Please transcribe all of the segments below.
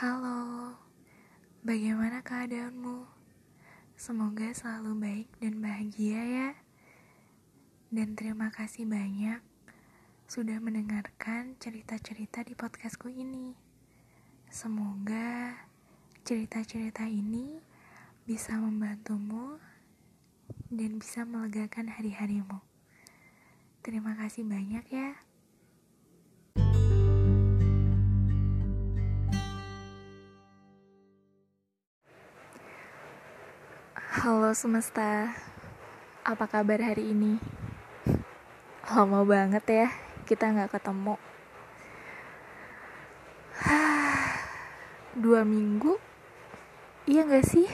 Halo, bagaimana keadaanmu? Semoga selalu baik dan bahagia ya. Dan terima kasih banyak sudah mendengarkan cerita-cerita di podcastku ini. Semoga cerita-cerita ini bisa membantumu dan bisa melegakan hari-harimu. Terima kasih banyak ya. Halo semesta, apa kabar hari ini? Lama banget ya kita nggak ketemu. Dua minggu, iya nggak sih?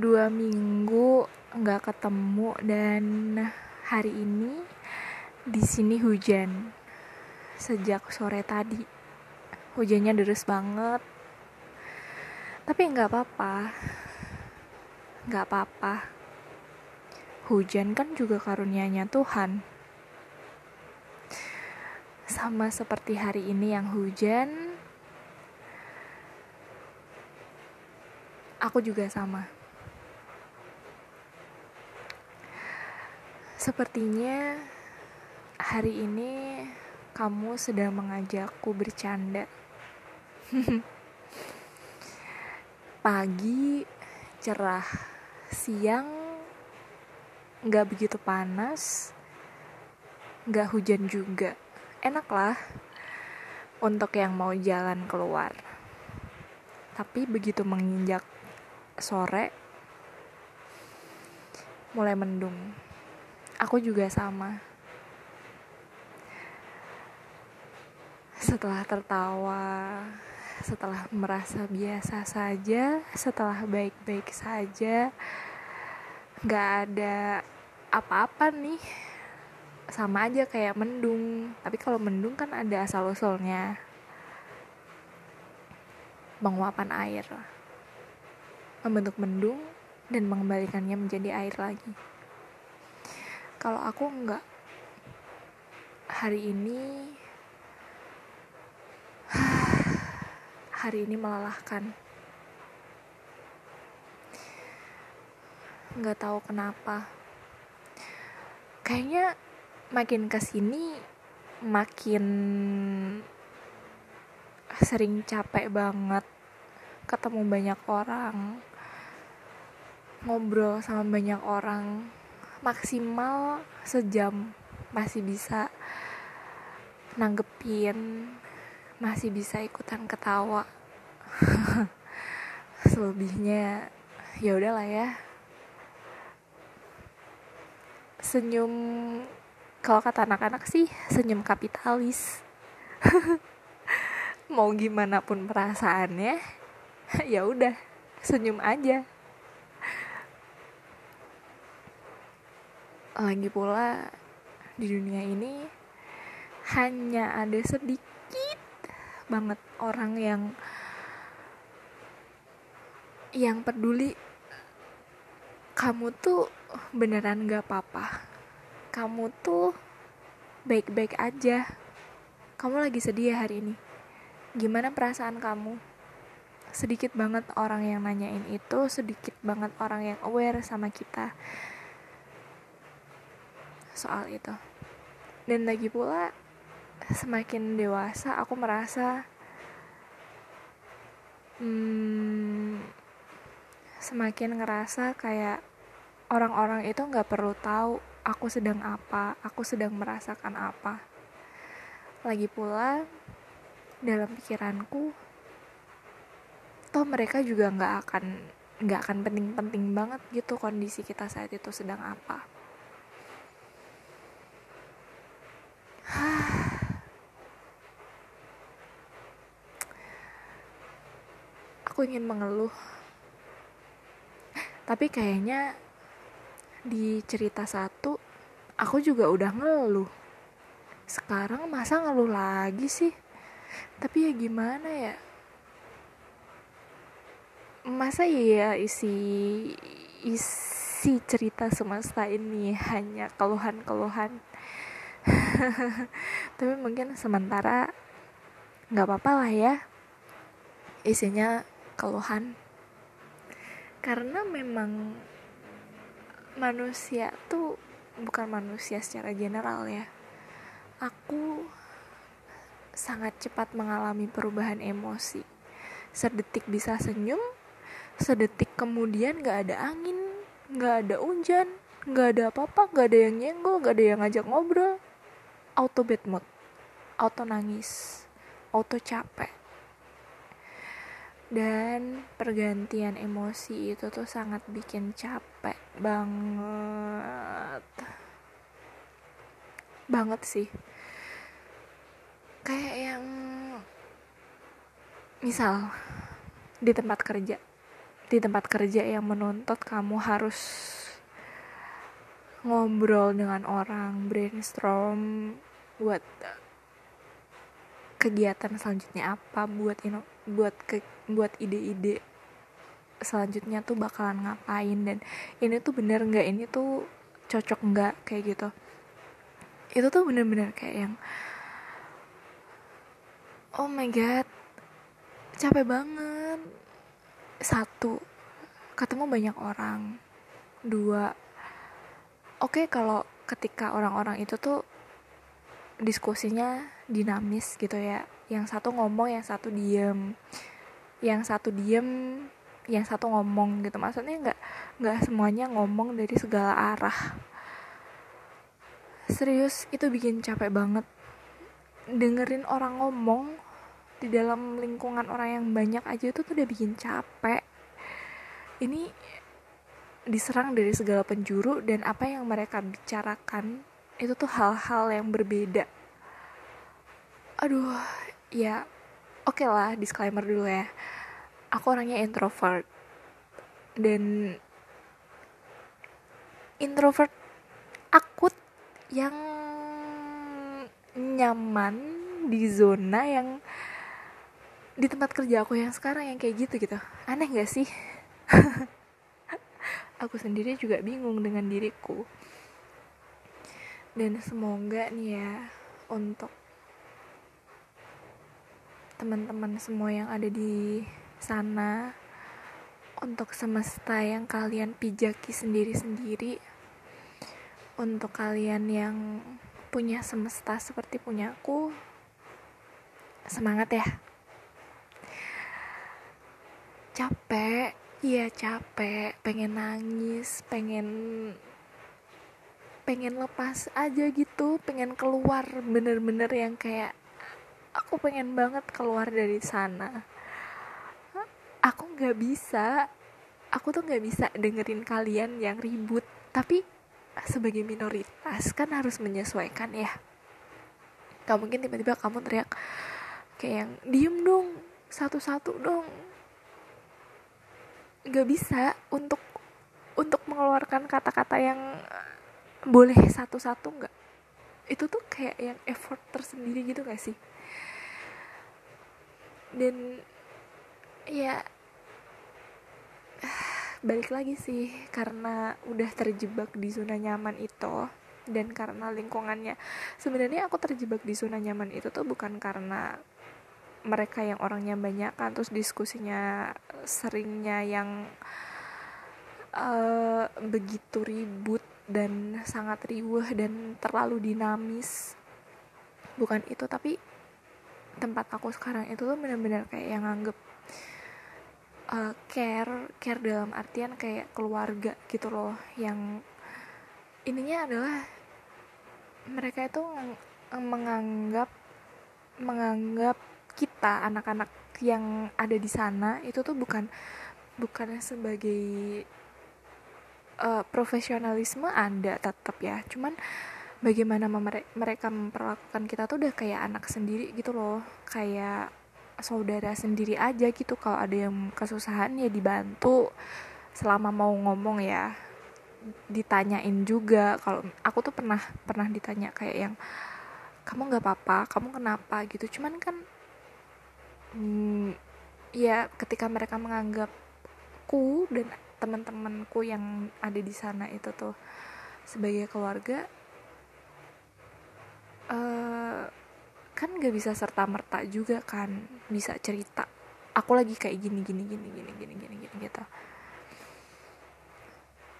Dua minggu nggak ketemu dan hari ini di sini hujan sejak sore tadi. Hujannya deras banget tapi nggak apa-apa. Nggak apa-apa. Hujan kan juga karunianya Tuhan. Sama seperti hari ini yang hujan aku juga sama. Sepertinya hari ini kamu sedang mengajakku bercanda pagi cerah siang nggak begitu panas nggak hujan juga. Enak lah untuk yang mau jalan keluar. Tapi begitu menginjak sore mulai mendung. Aku juga sama. Setelah tertawa setelah merasa biasa saja, setelah baik-baik saja, gak ada apa-apa nih, sama aja kayak mendung. Tapi kalau mendung kan ada asal usulnya, penguapan air, membentuk mendung dan mengembalikannya menjadi air lagi. Kalau aku enggak, hari ini hari ini melelahkan. Nggak tahu kenapa. Kayaknya makin ke sini makin sering capek banget ketemu banyak orang ngobrol sama banyak orang maksimal sejam masih bisa nanggepin masih bisa ikutan ketawa. Selebihnya ya udahlah ya. Senyum kalau kata anak-anak sih senyum kapitalis. Mau gimana pun perasaannya ya udah senyum aja. Lagi pula di dunia ini hanya ada sedikit banget orang yang yang peduli kamu tuh beneran gak apa-apa. Kamu tuh baik-baik aja. Kamu lagi sedih ya hari ini. Gimana perasaan kamu? Sedikit banget orang yang nanyain itu sedikit banget orang yang aware sama kita soal itu. Dan lagi pula semakin dewasa aku merasa hmm, semakin ngerasa kayak orang-orang itu nggak perlu tahu aku sedang apa, aku sedang merasakan apa. Lagi pula dalam pikiranku, toh mereka juga nggak akan nggak akan penting-penting banget gitu kondisi kita saat itu sedang apa. Ingin mengeluh. Tapi kayaknya di cerita satu aku juga udah ngeluh. Sekarang masa ngeluh lagi sih? Tapi ya gimana ya? Masa ya isi isi cerita semesta ini hanya keluhan-keluhan? Tapi mungkin sementara nggak apa-apa lah ya. Isinya keluhan. Karena memang manusia tuh bukan manusia secara general ya aku sangat cepat mengalami perubahan emosi. Sedetik bisa senyum sedetik kemudian gak ada angin gak ada hujan gak ada apa-apa gak ada yang nyenggol gak ada yang ngajak ngobrol. Auto bad mood auto nangis auto capek dan pergantian emosi itu tuh sangat bikin capek banget. Banget sih. Kayak yang misal di tempat kerja. Di tempat kerja yang menuntut kamu harus ngobrol dengan orang brainstorm buat kegiatan selanjutnya apa buat ino buat ke buat ide-ide selanjutnya tuh bakalan ngapain? Dan ini tuh bener nggak? Ini tuh cocok nggak? Kayak gitu. Itu tuh bener-bener kayak yang oh my god capek banget. Satu ketemu banyak orang. Dua oke okay, kalau ketika orang-orang itu tuh diskusinya dinamis gitu ya. Yang satu ngomong yang satu diem. Yang satu diem yang satu ngomong gitu. Maksudnya nggak nggak semuanya ngomong dari segala arah. Serius itu bikin capek banget. Dengerin orang ngomong di dalam lingkungan orang yang banyak aja itu tuh udah bikin capek. Ini diserang dari segala penjuru dan apa yang mereka bicarakan itu tuh hal-hal yang berbeda. Aduh ya oke okay lah disclaimer dulu ya. Aku orangnya introvert. Dan introvert akut yang nyaman di zona yang di tempat kerja aku yang sekarang yang kayak gitu gitu. Aneh gak sih? Aku sendiri juga bingung dengan diriku dan semoga nih ya untuk teman-teman semua yang ada di sana untuk semesta yang kalian pijaki sendiri-sendiri untuk kalian yang punya semesta seperti punya aku semangat ya. Capek iya capek pengen nangis pengen pengen lepas aja gitu pengen keluar bener-bener yang kayak aku pengen banget keluar dari sana. Aku nggak bisa aku tuh nggak bisa dengerin kalian yang ribut. Tapi sebagai minoritas kan harus menyesuaikan ya. Gak mungkin tiba-tiba kamu teriak kayak yang diem dong satu-satu dong. Gak bisa untuk untuk mengeluarkan kata-kata yang boleh satu-satu nggak? Itu tuh kayak yang effort tersendiri gitu gak sih? Dan ya balik lagi sih karena udah terjebak di zona nyaman itu dan karena lingkungannya. Sebenarnya aku terjebak di zona nyaman itu tuh bukan karena mereka yang orangnya banyak kan terus diskusinya seringnya yang uh, begitu ribut dan sangat riuh dan terlalu dinamis. Bukan itu tapi tempat aku sekarang itu tuh benar-benar kayak yang anggap uh, care care dalam artian kayak keluarga gitu loh. Yang ininya adalah mereka itu menganggap menganggap kita anak-anak yang ada di sana itu tuh bukan bukan sebagai uh, profesionalisme ada tetap ya. Cuman bagaimana mereka memperlakukan kita tuh udah kayak anak sendiri gitu loh. Kayak saudara sendiri aja gitu. Kalau ada yang kesusahan ya dibantu. Selama mau ngomong ya ditanyain juga. Kalau aku tuh pernah pernah ditanya kayak yang kamu nggak apa-apa? Kamu kenapa? gitu. Cuman kan hmm, ya ketika mereka menganggapku dan teman-temanku yang ada di sana itu tuh sebagai keluarga uh, kan gak bisa serta merta juga kan bisa cerita aku lagi kayak gini gini gini gini gini gini gini gitu.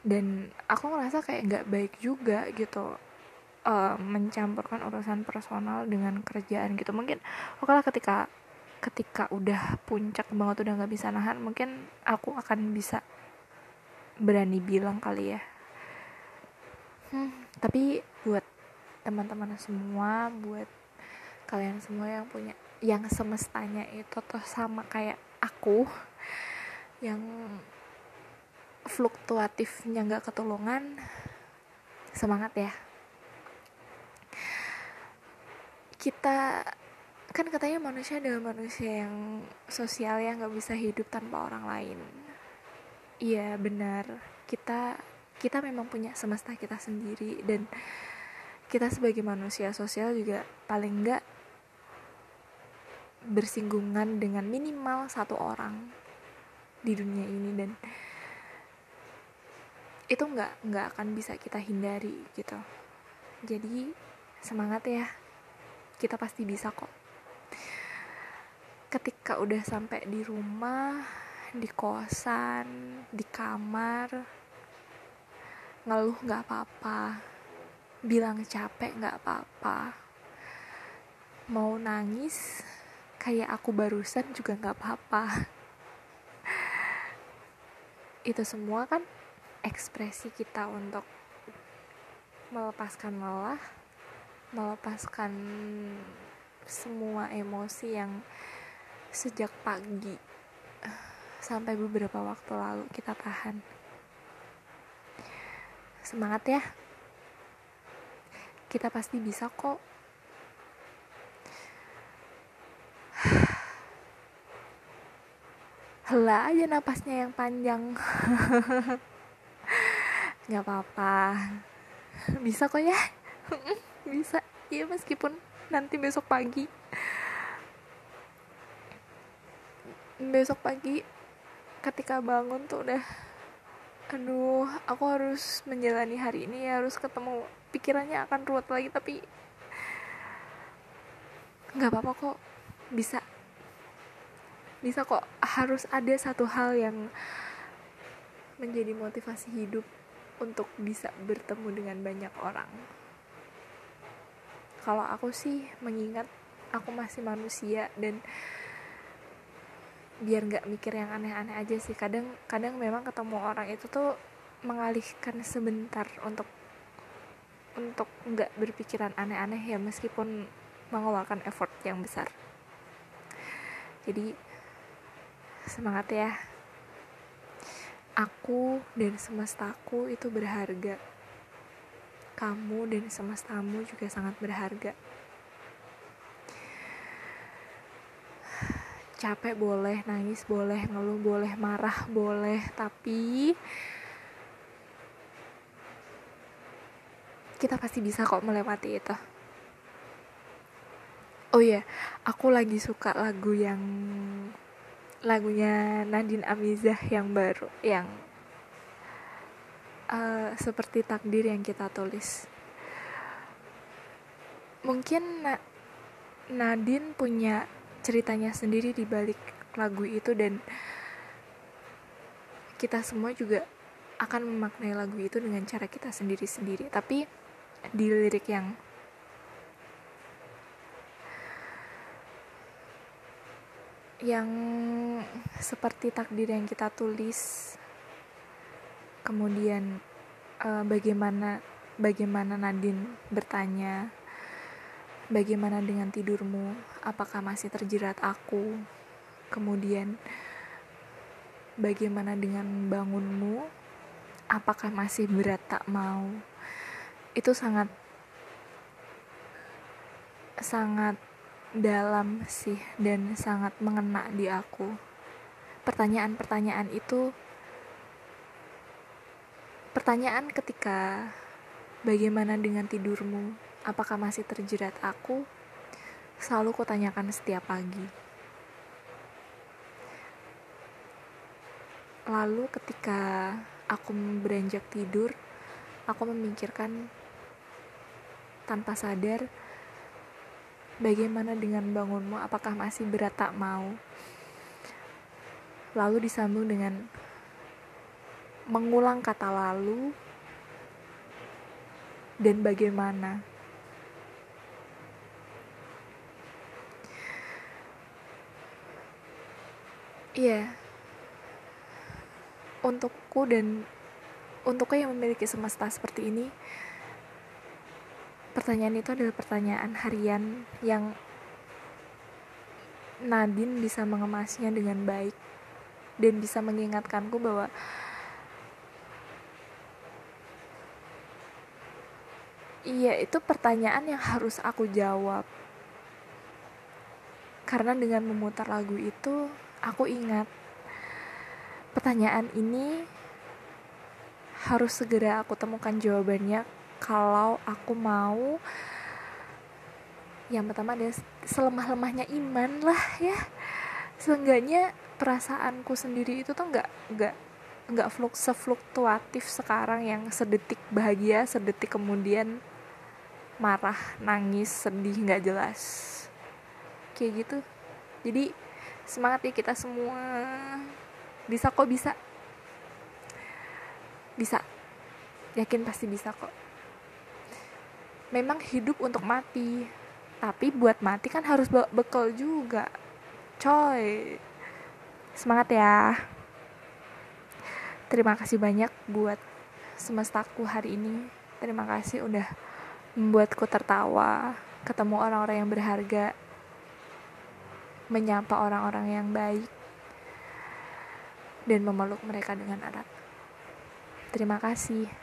Dan aku ngerasa kayak nggak baik juga gitu uh, mencampurkan urusan personal dengan kerjaan gitu. Mungkin oke lah ketika ketika udah puncak banget udah nggak bisa nahan mungkin aku akan bisa berani bilang kali ya. Hmm, tapi buat teman-teman semua buat kalian semua yang punya yang semestanya itu tuh sama kayak aku yang fluktuatifnya nggak ketulungan semangat ya. Kita kan katanya manusia adalah manusia yang sosial yang nggak bisa hidup tanpa orang lain iya benar. Kita kita memang punya semesta kita sendiri dan kita sebagai manusia sosial juga paling nggak bersinggungan dengan minimal satu orang di dunia ini dan itu nggak nggak akan bisa kita hindari gitu. Jadi semangat ya. Kita pasti bisa kok. Ketika udah sampai di rumah di kosan di kamar ngeluh nggak apa-apa bilang capek nggak apa-apa. Mau nangis kayak aku barusan juga nggak apa-apa. Itu semua kan ekspresi kita untuk melepaskan lelah, melepaskan semua emosi yang sejak pagi sampai beberapa waktu lalu kita tahan. Semangat ya. Kita pasti bisa kok. Hela aja napasnya yang panjang. nggak apa-apa bisa kok ya bisa ya meskipun nanti besok pagi besok pagi ketika bangun tuh udah aduh aku harus menjalani hari ini harus ketemu pikirannya akan ruwet lagi tapi nggak apa-apa kok bisa bisa kok harus ada satu hal yang menjadi motivasi hidup untuk bisa bertemu dengan banyak orang. Kalau aku sih mengingat aku masih manusia dan biar nggak mikir yang aneh-aneh aja sih kadang kadang memang ketemu orang itu tuh mengalihkan sebentar untuk untuk nggak berpikiran aneh-aneh ya meskipun mengeluarkan effort yang besar jadi semangat ya Aku dan semestaku itu berharga. Kamu dan semestamu juga sangat berharga. Capek boleh, nangis boleh, ngeluh boleh, marah boleh, tapi kita pasti bisa kok melewati itu. Oh iya, aku lagi suka lagu yang lagunya Nadine Amizah yang baru yang uh, seperti takdir yang kita tulis mungkin Na Nadine punya ceritanya sendiri di balik lagu itu dan kita semua juga akan memaknai lagu itu dengan cara kita sendiri-sendiri. Tapi di lirik yang yang seperti takdir yang kita tulis kemudian uh, bagaimana bagaimana Nadine bertanya bagaimana dengan tidurmu apakah masih terjerat aku kemudian bagaimana dengan bangunmu apakah masih berat tak mau itu sangat sangat dalam sih dan sangat mengena di aku. Pertanyaan-pertanyaan itu pertanyaan ketika bagaimana dengan tidurmu? Apakah masih terjerat aku? Selalu kutanyakan setiap pagi. Lalu ketika aku beranjak tidur, aku memikirkan tanpa sadar bagaimana dengan bangunmu apakah masih berat tak mau lalu disambung dengan mengulang kata lalu dan bagaimana Iya. Untukku dan untukku yang memiliki semesta seperti ini, pertanyaan itu adalah pertanyaan harian yang Nadine bisa mengemasnya dengan baik dan bisa mengingatkanku bahwa iya itu pertanyaan yang harus aku jawab karena dengan memutar lagu itu aku ingat pertanyaan ini harus segera aku temukan jawabannya kalau aku mau. Yang pertama ada selemah-lemahnya iman lah ya. Seenggaknya perasaanku sendiri itu tuh nggak nggak nggak fluk sefluktuatif sekarang yang sedetik bahagia sedetik kemudian marah nangis sedih nggak jelas. Kayak gitu. Jadi semangat ya kita semua. Bisa kok bisa. Bisa. Yakin pasti bisa kok. Memang hidup untuk mati. Tapi buat mati kan harus bawa bekal juga. Coy. Semangat ya. Terima kasih banyak buat semestaku hari ini. Terima kasih udah membuatku tertawa ketemu orang-orang yang berharga menyapa orang-orang yang baik, dan memeluk mereka dengan erat. Terima kasih.